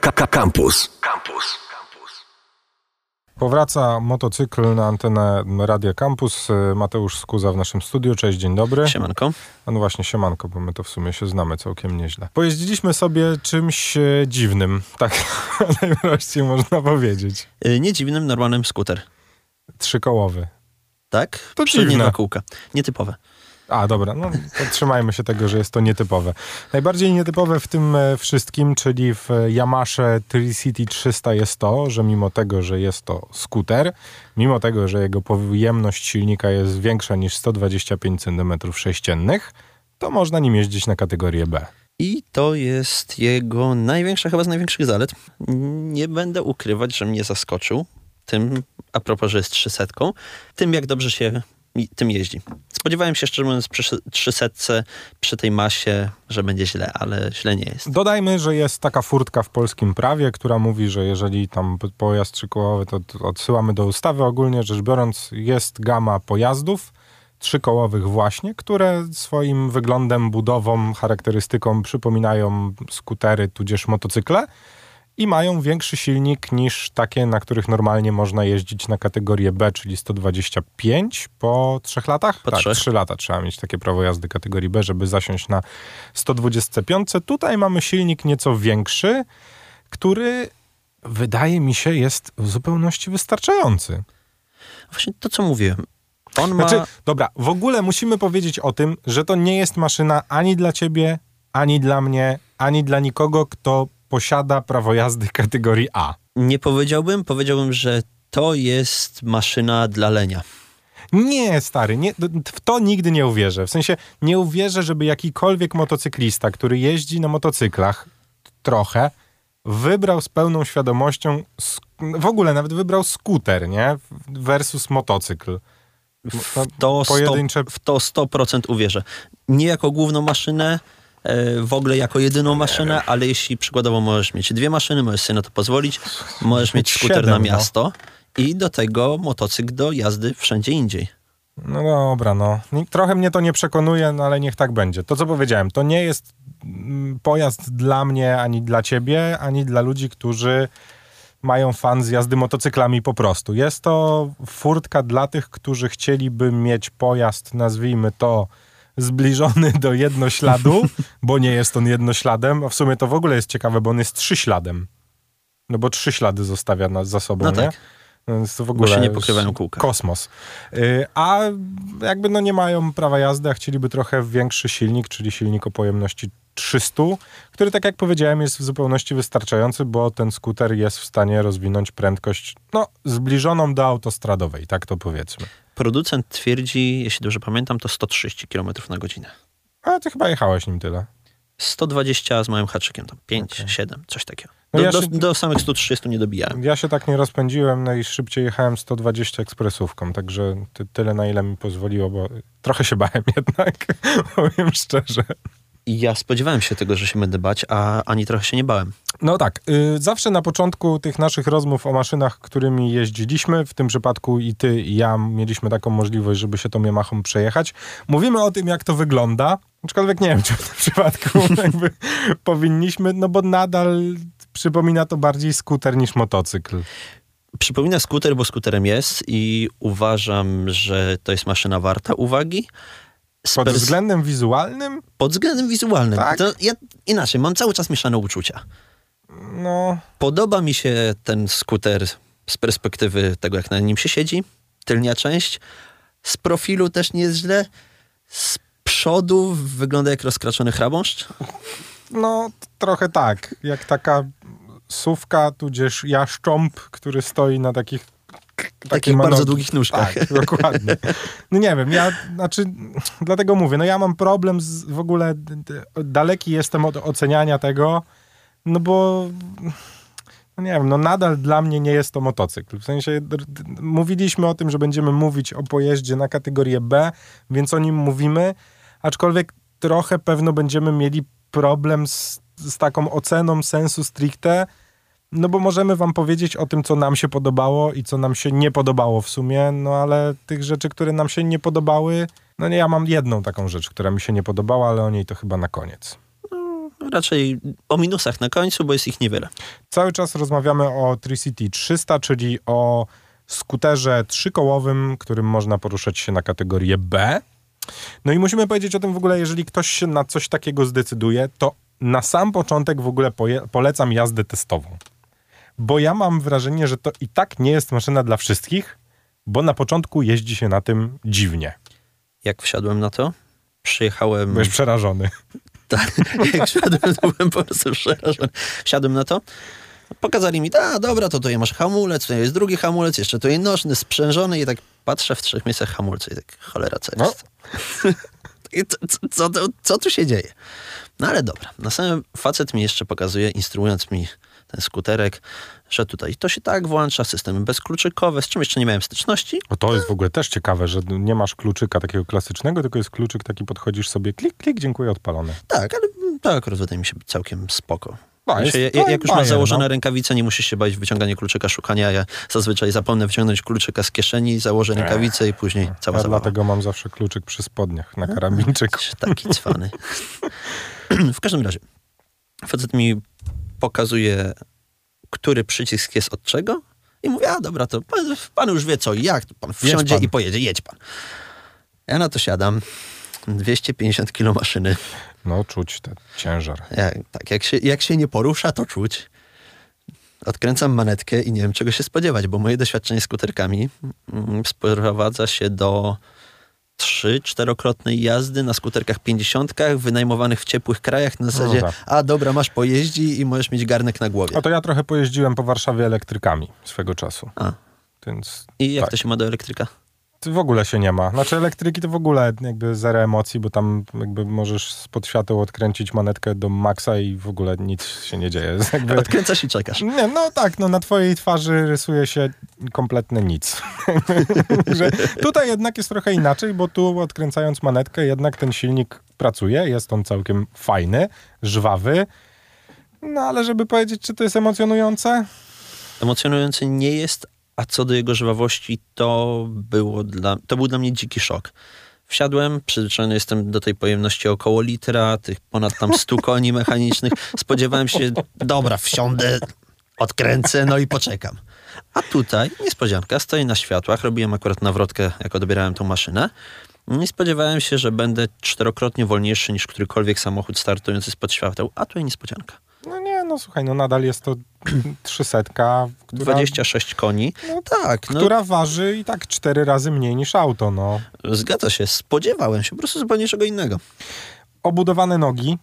Campus. Campus. Powraca motocykl na antenę Radia Campus. Mateusz Skuza w naszym studiu. Cześć, dzień dobry. Siemanko. A no właśnie, siemanko, bo my to w sumie się znamy całkiem nieźle. Pojeździliśmy sobie czymś e, dziwnym, tak najprościej można powiedzieć. Y, Nie dziwnym, normalnym skuter. Trzykołowy. Tak? To Przednie dziwne. dwa kółka. Nietypowe. A, dobra, no trzymajmy się tego, że jest to nietypowe. Najbardziej nietypowe w tym e, wszystkim, czyli w Yamasze Tricity 300 jest to, że mimo tego, że jest to skuter, mimo tego, że jego pojemność silnika jest większa niż 125 cm3, to można nim jeździć na kategorię B. I to jest jego największa, chyba z największych zalet. Nie będę ukrywać, że mnie zaskoczył tym, a propos, że jest 300, tym jak dobrze się tym jeździ. Spodziewałem się, szczerze mówiąc, przy 300 przy tej masie, że będzie źle, ale źle nie jest. Dodajmy, że jest taka furtka w polskim prawie, która mówi, że jeżeli tam pojazd trzykołowy, to odsyłamy do ustawy. Ogólnie rzecz biorąc, jest gama pojazdów trzykołowych właśnie, które swoim wyglądem, budową, charakterystyką przypominają skutery tudzież motocykle i mają większy silnik niż takie, na których normalnie można jeździć na kategorię B, czyli 125 po trzech latach? Po tak, trzech. trzy lata trzeba mieć takie prawo jazdy kategorii B, żeby zasiąść na 125. Tutaj mamy silnik nieco większy, który wydaje mi się jest w zupełności wystarczający. Właśnie to, co mówiłem. On ma... Znaczy, dobra, w ogóle musimy powiedzieć o tym, że to nie jest maszyna ani dla ciebie, ani dla mnie, ani dla nikogo, kto posiada prawo jazdy kategorii A. Nie powiedziałbym, powiedziałbym, że to jest maszyna dla lenia. Nie, stary, nie, w to nigdy nie uwierzę. W sensie nie uwierzę, żeby jakikolwiek motocyklista, który jeździ na motocyklach trochę, wybrał z pełną świadomością, w ogóle nawet wybrał skuter, nie? Versus motocykl. W to, 100, pojedyncze- w to 100% uwierzę. Nie jako główną maszynę, w ogóle jako jedyną maszynę, ale jeśli przykładowo możesz mieć dwie maszyny, możesz sobie na to pozwolić, możesz mieć skuter Siedem, na no. miasto i do tego motocykl do jazdy wszędzie indziej. No dobra, no. Trochę mnie to nie przekonuje, no ale niech tak będzie. To, co powiedziałem, to nie jest mm, pojazd dla mnie, ani dla ciebie, ani dla ludzi, którzy mają fan z jazdy motocyklami po prostu. Jest to furtka dla tych, którzy chcieliby mieć pojazd, nazwijmy to, zbliżony do jednośladu, bo nie jest on jednośladem, a w sumie to w ogóle jest ciekawe, bo on jest trzyśladem. No bo trzy ślady zostawia nas za sobą, No nie? tak. No Więc to w Bo ogóle się nie pokrywają kółka. Kosmos. Y, A jakby no nie mają prawa jazdy, a chcieliby trochę większy silnik, czyli silnik o pojemności 300, który tak jak powiedziałem jest w zupełności wystarczający, bo ten skuter jest w stanie rozwinąć prędkość no zbliżoną do autostradowej, tak to powiedzmy. Producent twierdzi, jeśli dobrze pamiętam, to 130 km na godzinę. A ty chyba jechałeś nim tyle. 120 z małym haczykiem, tam 5, 7, coś takiego. No Do, ja do, się- do samych 130 nie dobijałem. Ja się tak nie rozpędziłem, najszybciej jechałem 120 ekspresówką, także ty, tyle na ile mi pozwoliło, bo trochę się bałem jednak, powiem szczerze. Ja spodziewałem się tego, że się będę bać, a ani trochę się nie bałem. No tak, y, zawsze na początku tych naszych rozmów o maszynach, którymi jeździliśmy, w tym przypadku i ty i ja mieliśmy taką możliwość, żeby się tą Yamahą przejechać, mówimy o tym, jak to wygląda, aczkolwiek nie wiem, czy w tym przypadku jakby powinniśmy, no bo nadal przypomina to bardziej skuter niż motocykl. Przypomina skuter, bo skuterem jest i uważam, że to jest maszyna warta uwagi. Pod względem wizualnym, pod względem wizualnym. Tak? To ja, inaczej, mam cały czas mieszane uczucia. No Podoba mi się ten skuter z perspektywy tego, jak na nim się siedzi. Tylnia część. Z profilu też nie jest źle. Z przodu wygląda jak rozkraczony chrabąszcz. No, trochę tak. Jak taka sówka, tudzież jaszcząb, który stoi na takich... Takich bardzo długich nóżkach. Tak, dokładnie. No nie wiem, ja, znaczy, dlatego mówię, no ja mam problem z w ogóle, daleki jestem od oceniania tego, no bo, no nie wiem, no nadal dla mnie nie jest to motocykl. W sensie, mówiliśmy o tym, że będziemy mówić o pojeździe na kategorię B, więc o nim mówimy, aczkolwiek trochę pewno będziemy mieli problem z, z taką oceną sensu stricte, no bo możemy wam powiedzieć o tym, co nam się podobało i co nam się nie podobało w sumie, no ale tych rzeczy, które nam się nie podobały, no nie, ja mam jedną taką rzecz, która mi się nie podobała, ale o niej to chyba na koniec. Raczej o minusach na końcu, bo jest ich niewiele. Cały czas rozmawiamy o Tricity 300, czyli o skuterze trzykołowym, którym można poruszać się na kategorię B. No i musimy powiedzieć o tym w ogóle, jeżeli ktoś się na coś takiego zdecyduje, to na sam początek w ogóle polecam jazdę testową. Bo ja mam wrażenie, że to i tak nie jest maszyna dla wszystkich, bo na początku jeździ się na tym dziwnie. Jak wsiadłem na to, przyjechałem... Byłeś przerażony. Jak wsiadłem, to byłem po prostu przerażony. Wsiadłem na to, pokazali mi, a dobra, to tutaj masz hamulec, tutaj jest drugi hamulec, jeszcze tutaj nożny, sprzężony i tak patrzę w trzech miejscach hamulce i tak, cholera, co No. jest? I co, co, co, tu się dzieje? No ale dobra, na samym facet mi jeszcze pokazuje, instruując mi skuterek, że tutaj to się tak włącza, systemy bezkluczykowe, z czym jeszcze nie miałem styczności. O, to jest w ogóle też ciekawe, że nie masz kluczyka takiego klasycznego, tylko jest kluczyk taki, podchodzisz sobie, klik, klik, dziękuję, odpalony. Tak, ale to akurat wydaje mi się być całkiem spoko. No, jest- jak, to jak już masz założone no. rękawice, nie musisz się bać wyciągania kluczyka, szukania. Ja zazwyczaj zapomnę wyciągnąć kluczyka z kieszeni, założę rękawice i później cała Ja zabawa. dlatego mam zawsze kluczyk przy spodniach na karabinczyku. Taki cwany. w każdym razie, facet mi pokazuje, który przycisk jest od czego i mówi, a dobra, to pan, pan już wie co i jak, pan wsiądzie pan. i pojedzie, jedź pan. Ja na to siadam, 250 kilo maszyny. No, czuć ten ciężar. Jak, tak, jak się, jak się nie porusza, to czuć. Odkręcam manetkę i nie wiem, czego się spodziewać, bo moje doświadczenie z skuterkami mm, sprowadza się do trzy, czterokrotnej jazdy na skuterkach 50 wynajmowanych w ciepłych krajach na zasadzie, tak. a dobra, masz pojeździ i możesz mieć garnek na głowie. No to ja trochę pojeździłem po Warszawie elektrykami swego czasu. A, Więc I jak tak. to się ma do elektryka? W ogóle się nie ma. Znaczy elektryki to w ogóle jakby zero emocji, bo tam jakby możesz spod świateł odkręcić manetkę do maksa i w ogóle nic się nie dzieje. Jakby... Odkręcasz i czekasz. Nie, no tak, no na twojej twarzy rysuje się kompletne nic. Tutaj jednak jest trochę inaczej, bo tu odkręcając manetkę jednak ten silnik pracuje, jest on całkiem fajny, żwawy, no ale żeby powiedzieć, czy to jest emocjonujące, Emocjonujący nie jest, a co do jego żwawości, to, było dla, to był dla mnie dziki szok. Wsiadłem, przyzwyczajony jestem do tej pojemności około litra, tych ponad tam 100 koni mechanicznych. Spodziewałem się, dobra, wsiądę, odkręcę, no i poczekam. A tutaj niespodzianka, stoję na światłach, robiłem akurat nawrotkę, jak odbierałem tą maszynę. Nie spodziewałem się, że będę czterokrotnie wolniejszy niż którykolwiek samochód startujący spod świateł, a tutaj niespodzianka. No no słuchaj, no nadal jest to trzysetka, która, 26 koni. No tak, no, która waży i tak cztery razy mniej niż auto, no. Zgadza się, spodziewałem się po prostu zupełnie czego innego. Obudowane nogi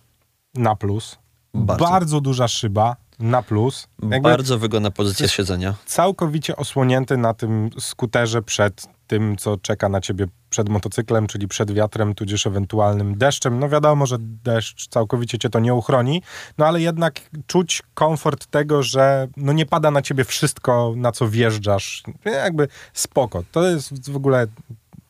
na plus, Bardzo. bardzo, duża szyba na plus. Jakby Bardzo wygodna pozycja siedzenia. całkowicie osłonięty na tym skuterze przed tym, co czeka na ciebie przed motocyklem, czyli przed wiatrem, tudzież ewentualnym deszczem. No wiadomo, że deszcz całkowicie cię to nie uchroni, no ale jednak czuć komfort tego, że no nie pada na ciebie wszystko, na co wjeżdżasz. Jakby spoko. To jest w ogóle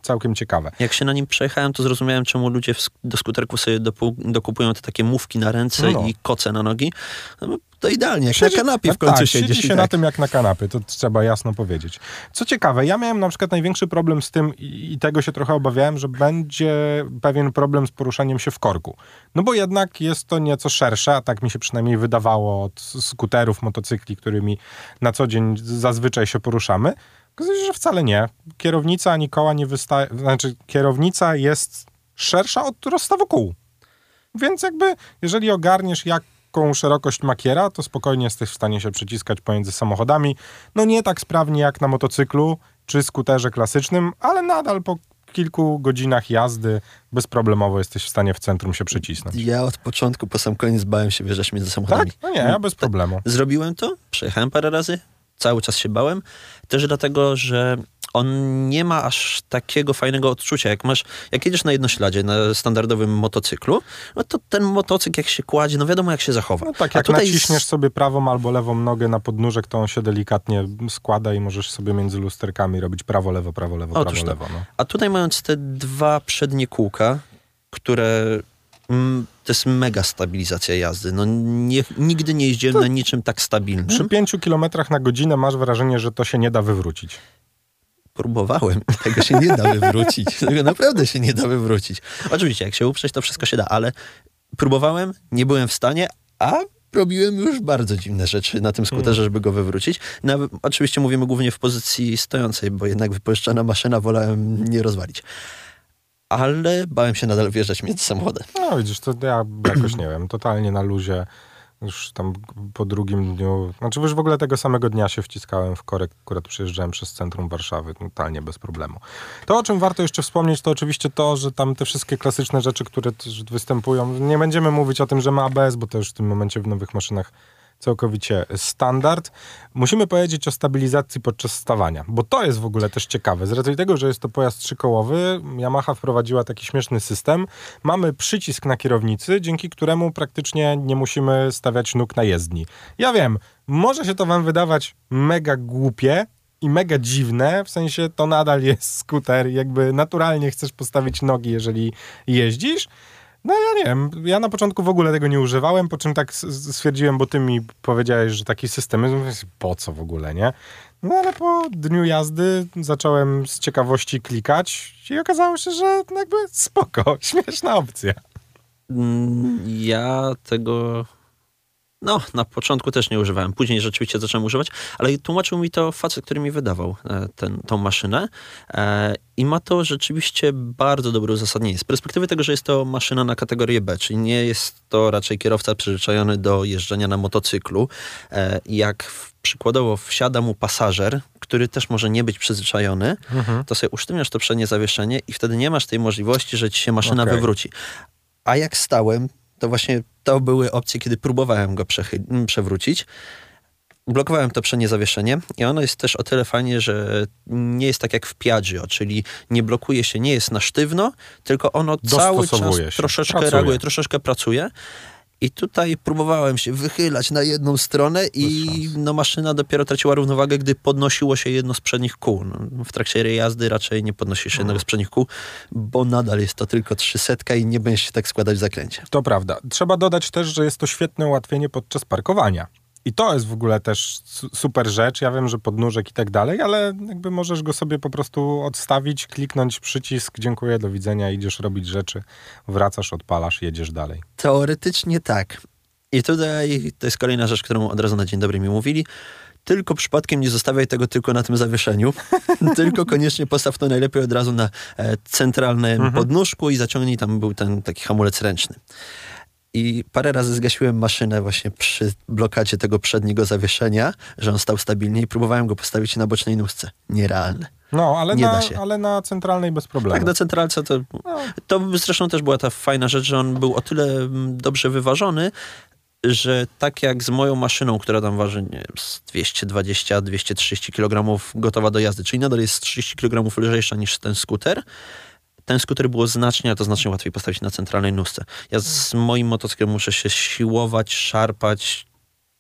całkiem ciekawe. Jak się na nim przejechałem, to zrozumiałem, czemu ludzie do skuterków sobie dokupują te takie mówki na ręce No. i koce na nogi. To idealnie, jak Siedzi- na kanapie w no końcu tak, siedzisz. siedzi się na tak. tym jak na kanapie, to trzeba jasno powiedzieć. Co ciekawe, ja miałem na przykład największy problem z tym i, i tego się trochę obawiałem, że będzie pewien problem z poruszaniem się w korku. No bo jednak jest to nieco szersze, a tak mi się przynajmniej wydawało od skuterów, motocykli, którymi na co dzień zazwyczaj się poruszamy. Okazuje się, że wcale nie. Kierownica ani koła nie wystaje, znaczy kierownica jest szersza od rozstawu kół. Więc jakby, jeżeli ogarniesz, jaką szerokość ma kiera, to spokojnie jesteś w stanie się przyciskać pomiędzy samochodami. No nie tak sprawnie jak na motocyklu czy skuterze klasycznym, ale nadal po kilku godzinach jazdy bezproblemowo jesteś w stanie w centrum się przycisnąć. Ja od początku po sam koniec bałem się wjeżdżać między samochodami. Tak? No nie, ja bez problemu. Zrobiłem to, przejechałem parę razy, cały czas się bałem. Też dlatego, że on nie ma aż takiego fajnego odczucia. Jak masz, jak jedziesz na jednośladzie, na standardowym motocyklu, no to ten motocykl jak się kładzie, no wiadomo jak się zachowa. No tak, A jak tutaj naciśniesz sobie prawą albo lewą nogę na podnóżek, to on się delikatnie składa i możesz sobie między lusterkami robić prawo, lewo, prawo, lewo, Otóż prawo, to. lewo. No. A tutaj mając te dwa przednie kółka, które... Mm, to jest mega stabilizacja jazdy. No nie, nigdy nie jeździłem na niczym tak Przy stabilnym. pięciu kilometrach na godzinę masz wrażenie, że to się nie da wywrócić. Próbowałem. Tego się nie da wywrócić. Tego naprawdę się nie da wywrócić. Oczywiście, jak się uprzeć, to wszystko się da, ale próbowałem, nie byłem w stanie, a robiłem już bardzo dziwne rzeczy na tym skuterze, żeby go wywrócić. Nawet, oczywiście mówimy głównie w pozycji stojącej, bo jednak wypożyczona maszyna wolałem nie rozwalić. Ale bałem się nadal wjeżdżać między samochody. No widzisz, to ja jakoś, nie wiem, totalnie na luzie. Już tam po drugim dniu, znaczy już w ogóle tego samego dnia się wciskałem w korek, akurat przejeżdżałem przez centrum Warszawy, totalnie bez problemu. To, o czym warto jeszcze wspomnieć, to oczywiście to, że tam te wszystkie klasyczne rzeczy, które też występują, nie będziemy mówić o tym, że ma ABS, bo to już w tym momencie w nowych maszynach całkowicie standard. Musimy powiedzieć o stabilizacji podczas stawania, bo to jest w ogóle też ciekawe. Z racji tego, że jest to pojazd trzykołowy, Yamaha wprowadziła taki śmieszny system. Mamy przycisk na kierownicy, dzięki któremu praktycznie nie musimy stawiać nóg na jezdni. Ja wiem, może się to wam wydawać mega głupie, i mega dziwne, w sensie to nadal jest skuter, jakby naturalnie chcesz postawić nogi, jeżeli jeździsz, no ja nie wiem, ja na początku w ogóle tego nie używałem, po czym tak stwierdziłem, bo ty mi powiedziałeś, że taki system po co w ogóle, nie? No ale po dniu jazdy zacząłem z ciekawości klikać i okazało się, że jakby spoko, śmieszna opcja. Mm, ja tego no, na początku też nie używałem. Później rzeczywiście zacząłem używać, ale tłumaczył mi to facet, który mi wydawał e, ten, tą maszynę e, i ma to rzeczywiście bardzo dobre uzasadnienie. Z perspektywy tego, że jest to maszyna na kategorię B, czyli nie jest to raczej kierowca przyzwyczajony do jeżdżenia na motocyklu. E, jak przykładowo wsiada mu pasażer, który też może nie być przyzwyczajony, mhm. to sobie usztywniasz to przednie zawieszenie i wtedy nie masz tej możliwości, że ci się maszyna okay. wywróci. A jak stałem, to właśnie to były opcje, kiedy próbowałem go przewrócić. Blokowałem to przednie zawieszenie i ono jest też o tyle fajnie, że nie jest tak jak w Piaggio, czyli nie blokuje się, nie jest na sztywno, tylko ono cały czas się. troszeczkę pracuje. reaguje, troszeczkę pracuje. I tutaj próbowałem się wychylać na jedną stronę i no, maszyna dopiero traciła równowagę, gdy podnosiło się jedno z przednich kół. No, w trakcie jazdy raczej nie podnosisz jednego z przednich kół, bo nadal jest to tylko 300 i nie będziesz się tak składać w zakręcie. To prawda. Trzeba dodać też, że jest to świetne ułatwienie podczas parkowania. I to jest w ogóle też super rzecz. Ja wiem, że podnóżek i tak dalej, ale jakby możesz go sobie po prostu odstawić, kliknąć przycisk, dziękuję, do widzenia, idziesz robić rzeczy, wracasz, odpalasz, jedziesz dalej. Teoretycznie tak. I tutaj to jest kolejna rzecz, którą od razu na dzień dobry mi mówili. Tylko przypadkiem nie zostawiaj tego tylko na tym zawieszeniu, tylko koniecznie postaw to najlepiej od razu na e, centralnym mhm. podnóżku i zaciągnij, tam był ten taki hamulec ręczny. I parę razy zgasiłem maszynę właśnie przy blokadzie tego przedniego zawieszenia, że on stał stabilnie i próbowałem go postawić na bocznej nóżce. Nierealne. No, ale, Nie na, ale na centralnej bez problemu. Tak, na centralce to, no. to zresztą też była ta fajna rzecz, że on był o tyle mm, dobrze wyważony, że tak jak z moją maszyną, która tam waży nie 220-230 kg gotowa do jazdy, czyli nadal jest 30 kg lżejsza niż ten skuter, ten skuter było znacznie, a to znacznie łatwiej postawić na centralnej nóżce. Ja z moim motocyklem muszę się siłować, szarpać,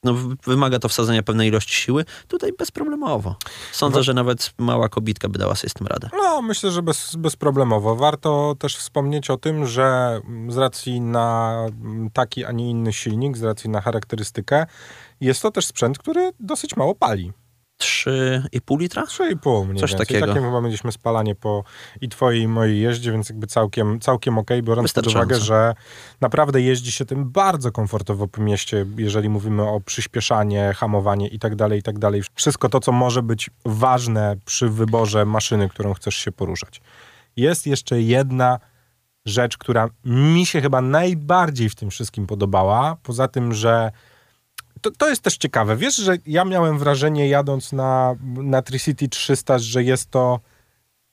no, wymaga to wsadzenia pewnej ilości siły, tutaj bezproblemowo. Sądzę, no. że nawet mała kobitka by dała sobie z tym radę. No, myślę, że bez, bezproblemowo. Warto też wspomnieć o tym, że z racji na taki, a nie inny silnik, z racji na charakterystykę, jest to też sprzęt, który dosyć mało pali. 3,5 litra? 3,5 mniej Coś więcej. takiego. Takie chyba mieliśmy spalanie po i twojej i mojej jeździe, więc jakby całkiem, całkiem okej, okay, biorąc pod uwagę, że naprawdę jeździ się tym bardzo komfortowo po mieście, jeżeli mówimy o przyspieszanie, hamowanie i tak dalej, i tak dalej. Wszystko to, co może być ważne przy wyborze maszyny, którą chcesz się poruszać. Jest jeszcze jedna rzecz, która mi się chyba najbardziej w tym wszystkim podobała, poza tym, że to, to jest też ciekawe. Wiesz, że ja miałem wrażenie jadąc na, na Tricity 300, że jest to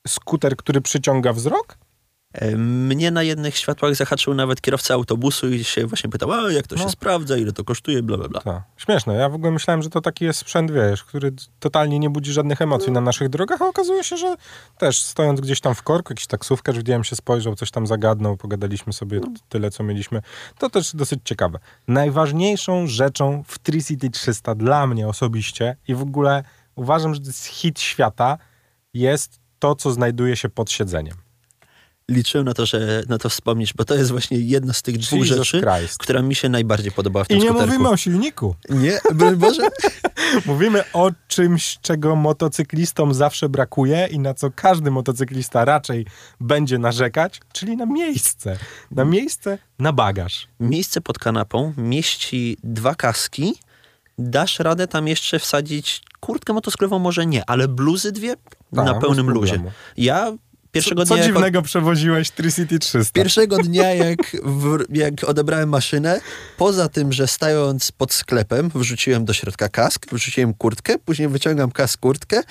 skuter, który przyciąga wzrok? Mnie na jednych światłach zahaczył nawet kierowca autobusu i się właśnie pytał, a jak to no. się sprawdza, ile to kosztuje, bla, bla, bla. Ta. Śmieszne. Ja w ogóle myślałem, że to taki jest sprzęt, wiesz, który totalnie nie budzi żadnych emocji no. na naszych drogach, a okazuje się, że też stojąc gdzieś tam w korku, jakiś taksówkarz widziałem się spojrzał, coś tam zagadnął, pogadaliśmy sobie no. tyle, co mieliśmy. To też dosyć ciekawe. Najważniejszą rzeczą w Tricity 300 dla mnie osobiście i w ogóle uważam, że to jest hit świata, jest to, co znajduje się pod siedzeniem. Liczyłem na to, że na to wspomnisz, bo to jest właśnie jedna z tych dwóch Jesus rzeczy, Christ. która mi się najbardziej podobała w tym I nie skuterku. mówimy o silniku. Nie, Boże. Mówimy o czymś, czego motocyklistom zawsze brakuje i na co każdy motocyklista raczej będzie narzekać, czyli na miejsce. Na miejsce, na bagaż. Miejsce pod kanapą mieści dwa kaski. Dasz radę tam jeszcze wsadzić kurtkę motocyklową? Może nie, ale bluzy dwie Tak, na bez pełnym luzie. Ja pierwszego Co dnia... jako- dziwnego przewoziłeś Tricity 300? Pierwszego dnia, jak, w, jak odebrałem maszynę, poza tym, że stając pod sklepem, wrzuciłem do środka kask, wrzuciłem kurtkę, później wyciągam kask, kurtkę,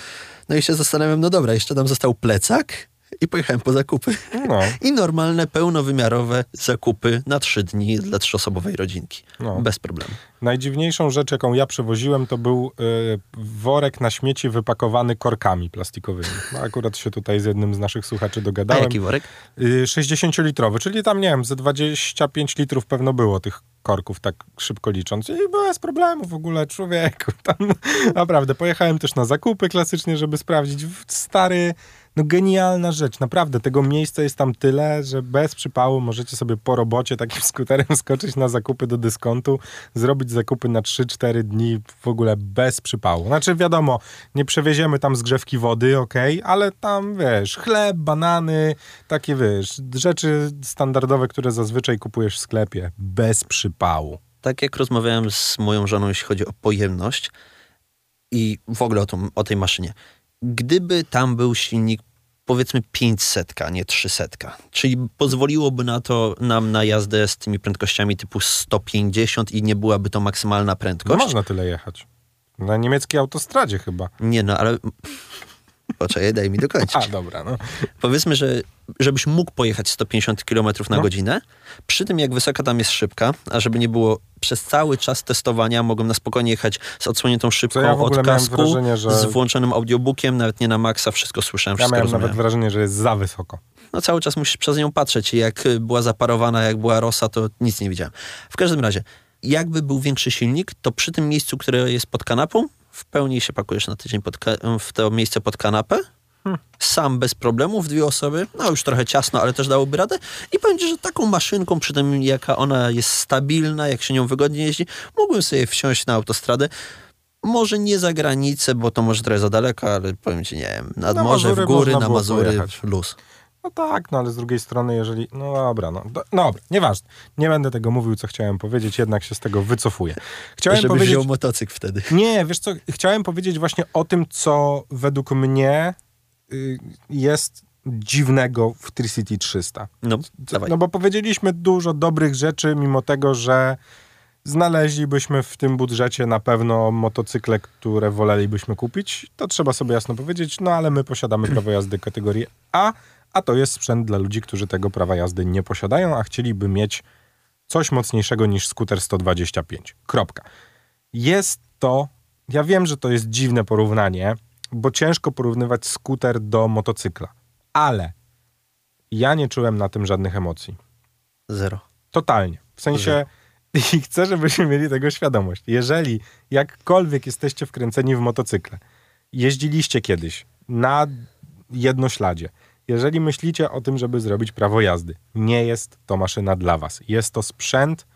no i się zastanawiam, no dobra, jeszcze tam został plecak i pojechałem po zakupy. No. I normalne, pełnowymiarowe zakupy na trzy dni dla trzyosobowej rodzinki. No. Bez problemu. Najdziwniejszą rzecz, jaką ja przewoziłem, to był y, worek na śmieci wypakowany korkami plastikowymi. No, akurat się tutaj z jednym z naszych słuchaczy A dogadałem. jaki worek? Y, 60-litrowy, czyli tam, nie wiem, ze 25 litrów pewno było tych korków, tak szybko licząc. I bez problemu w ogóle, człowieku. Tam, naprawdę, pojechałem też na zakupy klasycznie, żeby sprawdzić. Stary, no genialna rzecz. Naprawdę, tego miejsca jest tam tyle, że bez przypału możecie sobie po robocie takim skuterem skoczyć na zakupy do dyskontu, zrobić zakupy na 3-4 dni w ogóle bez przypału. Znaczy, wiadomo, nie przewieziemy tam zgrzewki wody, okej, ale tam, wiesz, chleb, banany, takie, wiesz, rzeczy standardowe, które zazwyczaj kupujesz w sklepie, bez przypału. Tak jak rozmawiałem z moją żoną, jeśli chodzi o pojemność i w ogóle o, tą, o tej maszynie. Gdyby tam był silnik powiedzmy 500, a nie 300, czyli pozwoliłoby na to nam na jazdę z tymi prędkościami typu 150 i nie byłaby to maksymalna No prędkość. można tyle jechać. Na niemieckiej autostradzie chyba. Nie no, ale poczekaj, daj mi dokończyć. A, dobra, no. Powiedzmy, że żebyś mógł pojechać 150 km na No. godzinę, przy tym jak wysoka tam jest szybka, a żeby nie było przez cały czas testowania, mogłem na spokojnie jechać z odsłoniętą szybką ja od kasku, wrażenie, że- z włączonym audiobookiem, nawet nie na maksa, wszystko słyszałem, Ja wszystko miałem rozumiałem. nawet wrażenie, że jest za wysoko. No cały czas musisz przez nią patrzeć. Jak y, była zaparowana, jak była rosa, to nic nie widziałem. W każdym razie, jakby był większy silnik, to przy tym miejscu, które jest pod kanapą, w pełni się pakujesz na tydzień w to miejsce pod kanapę. Sam bez problemu, w dwie osoby, no już trochę ciasno, ale też dałoby radę. I powiem ci, że taką maszynką, przy tym jaka ona jest stabilna, jak się nią wygodnie jeździ, mógłbym sobie wsiąść na autostradę. Może nie za granicę, bo to może trochę za daleko, ale powiem ci, nie wiem, nad Na morze, Mazury w góry, na Mazury, pojechać. luz. No tak, no ale z drugiej strony, jeżeli... No dobra, no, do, dobra, nieważne. Nie będę tego mówił, co chciałem powiedzieć, jednak się z tego wycofuję. Chciałem Żeby powiedzieć... wziął motocykl wtedy. Nie, wiesz co, chciałem powiedzieć właśnie o tym, co według mnie y, jest dziwnego w Tricity 300. No, dawaj. No bo powiedzieliśmy dużo dobrych rzeczy, mimo tego, że znaleźlibyśmy w tym budżecie na pewno motocykle, które wolelibyśmy kupić. To trzeba sobie jasno powiedzieć, no ale my posiadamy prawo jazdy kategorii A, a to jest sprzęt dla ludzi, którzy tego prawa jazdy nie posiadają, a chcieliby mieć coś mocniejszego niż skuter 125. Kropka. Jest to, ja wiem, że to jest dziwne porównanie, bo ciężko porównywać skuter do motocykla, ale ja nie czułem na tym żadnych emocji. Zero. Totalnie. W sensie i chcę, żebyśmy mieli tego świadomość. Jeżeli jakkolwiek jesteście wkręceni w motocykle, jeździliście kiedyś na jednośladzie, jeżeli myślicie o tym, żeby zrobić prawo jazdy, nie jest to maszyna dla was. Jest to sprzęt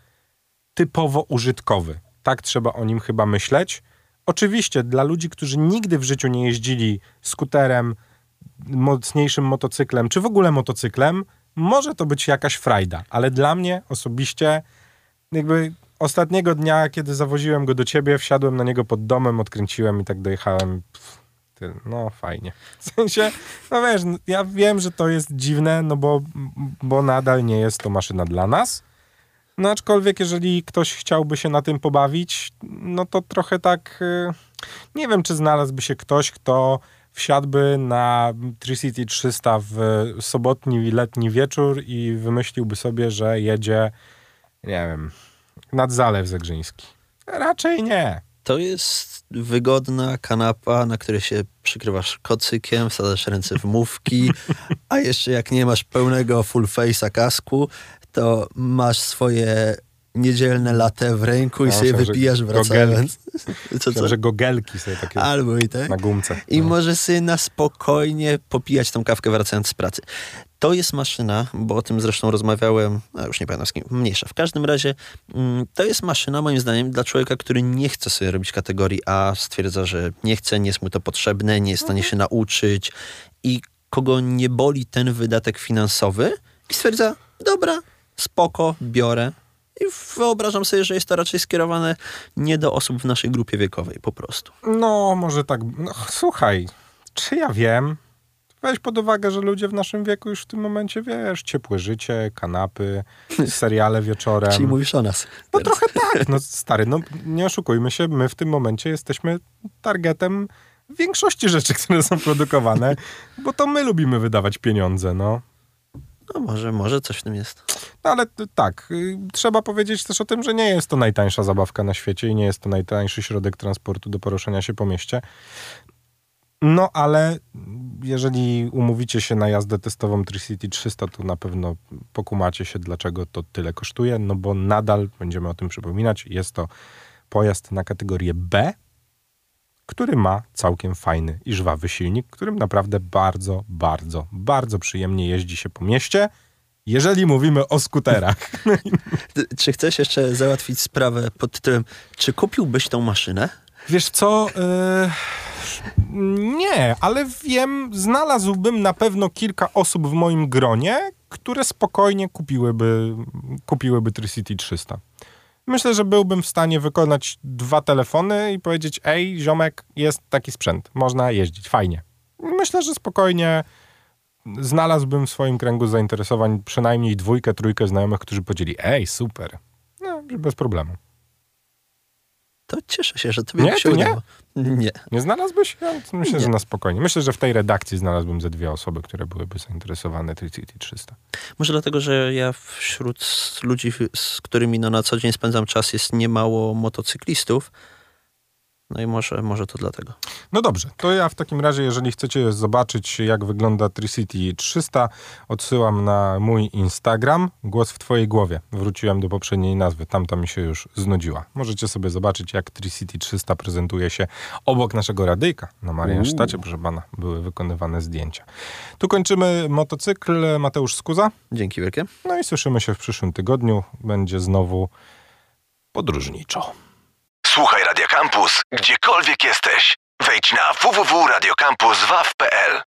typowo użytkowy. Tak trzeba o nim chyba myśleć. Oczywiście dla ludzi, którzy nigdy w życiu nie jeździli skuterem, mocniejszym motocyklem, czy w ogóle motocyklem, może to być jakaś frajda, ale dla mnie osobiście, jakby ostatniego dnia, kiedy zawoziłem go do ciebie, wsiadłem na niego pod domem, odkręciłem i tak dojechałem. Pff, ty, no fajnie. W sensie, no wiesz, ja wiem, że to jest dziwne, no bo, bo nadal nie jest to maszyna dla nas. No aczkolwiek, jeżeli ktoś chciałby się na tym pobawić, no to trochę tak. y, Nie wiem, czy znalazłby się ktoś, kto wsiadłby na Tricity 300 w sobotni i letni wieczór i wymyśliłby sobie, że jedzie, nie wiem, nad Zalew Zegrzyński. Raczej nie. To jest wygodna kanapa, na której się przykrywasz kocykiem, wsadzasz ręce w mówki, a jeszcze jak nie masz pełnego full face'a kasku, to masz swoje niedzielne latte w ręku i Ja sobie myślałem, wypijasz gogelki. wracając. Co, co? Że gogelki sobie takie Albo i tak. na gumce. I No. może sobie na spokojnie popijać tą kawkę wracając z pracy. To jest maszyna, bo o tym zresztą rozmawiałem, no już nie pamiętam z kim, mniejsza. W każdym razie mm, to jest maszyna moim zdaniem dla człowieka, który nie chce sobie robić kategorii A, stwierdza, że nie chce, nie jest mu to potrzebne, nie jest w stanie się nauczyć i kogo nie boli ten wydatek finansowy i stwierdza, dobra, spoko, biorę. I wyobrażam sobie, że jest to raczej skierowane nie do osób w naszej grupie wiekowej po prostu. No, może tak. No, słuchaj, czy ja wiem? Weź pod uwagę, że ludzie w naszym wieku już w tym momencie, wiesz, ciepłe życie, kanapy, seriale wieczorem. Czyli mówisz o nas. No teraz. trochę tak, no stary, no nie oszukujmy się, my w tym momencie jesteśmy targetem większości rzeczy, które są produkowane, bo to my lubimy wydawać pieniądze, no. No może, może coś w tym jest. No ale tak, y, trzeba powiedzieć też o tym, że nie jest to najtańsza zabawka na świecie i nie jest to najtańszy środek transportu do poruszania się po mieście. No ale jeżeli umówicie się na jazdę testową Tricity 300, to na pewno pokumacie się, dlaczego to tyle kosztuje, no bo nadal, będziemy o tym przypominać, jest to pojazd na kategorię B, który ma całkiem fajny i żwawy silnik, którym naprawdę bardzo, bardzo, bardzo przyjemnie jeździ się po mieście, jeżeli mówimy o skuterach. Czy chcesz jeszcze załatwić sprawę pod tytułem, czy kupiłbyś tą maszynę? Wiesz co? e, nie, ale wiem, znalazłbym na pewno kilka osób w moim gronie, które spokojnie kupiłyby, kupiłyby Tricity 300. Myślę, że byłbym w stanie wykonać dwa telefony i powiedzieć: Ej, ziomek, jest taki sprzęt, można jeździć, fajnie. Myślę, że spokojnie znalazłbym w swoim kręgu zainteresowań przynajmniej dwójkę, trójkę znajomych, którzy powiedzieli: Ej, super. No, bez problemu. To cieszę się, że tobie Nie, się udało. Nie. Nie znalazłbyś? Ja myślę, że Nie. na spokojnie. Myślę, że w tej redakcji znalazłbym ze dwie osoby, które byłyby zainteresowane Tricity 300. Może dlatego, że ja wśród ludzi, z którymi no na co dzień spędzam czas, jest niemało motocyklistów. No i może, może to dlatego. No dobrze, to ja w takim razie, jeżeli chcecie zobaczyć, jak wygląda Tricity 300, odsyłam na mój Instagram. Głos w twojej głowie. Wróciłem do poprzedniej nazwy, tamta mi się już znudziła. Możecie sobie zobaczyć, jak Tricity 300 prezentuje się obok naszego radyjka. Na Mariensztacie, proszę pana, były wykonywane zdjęcia. Tu kończymy motocykl. Mateusz Skuza. Dzięki wielkie. No i słyszymy się w przyszłym tygodniu. Będzie znowu podróżniczo. Słuchaj Radio Campus, gdziekolwiek jesteś. Wejdź na www.radiocampus.waw.pl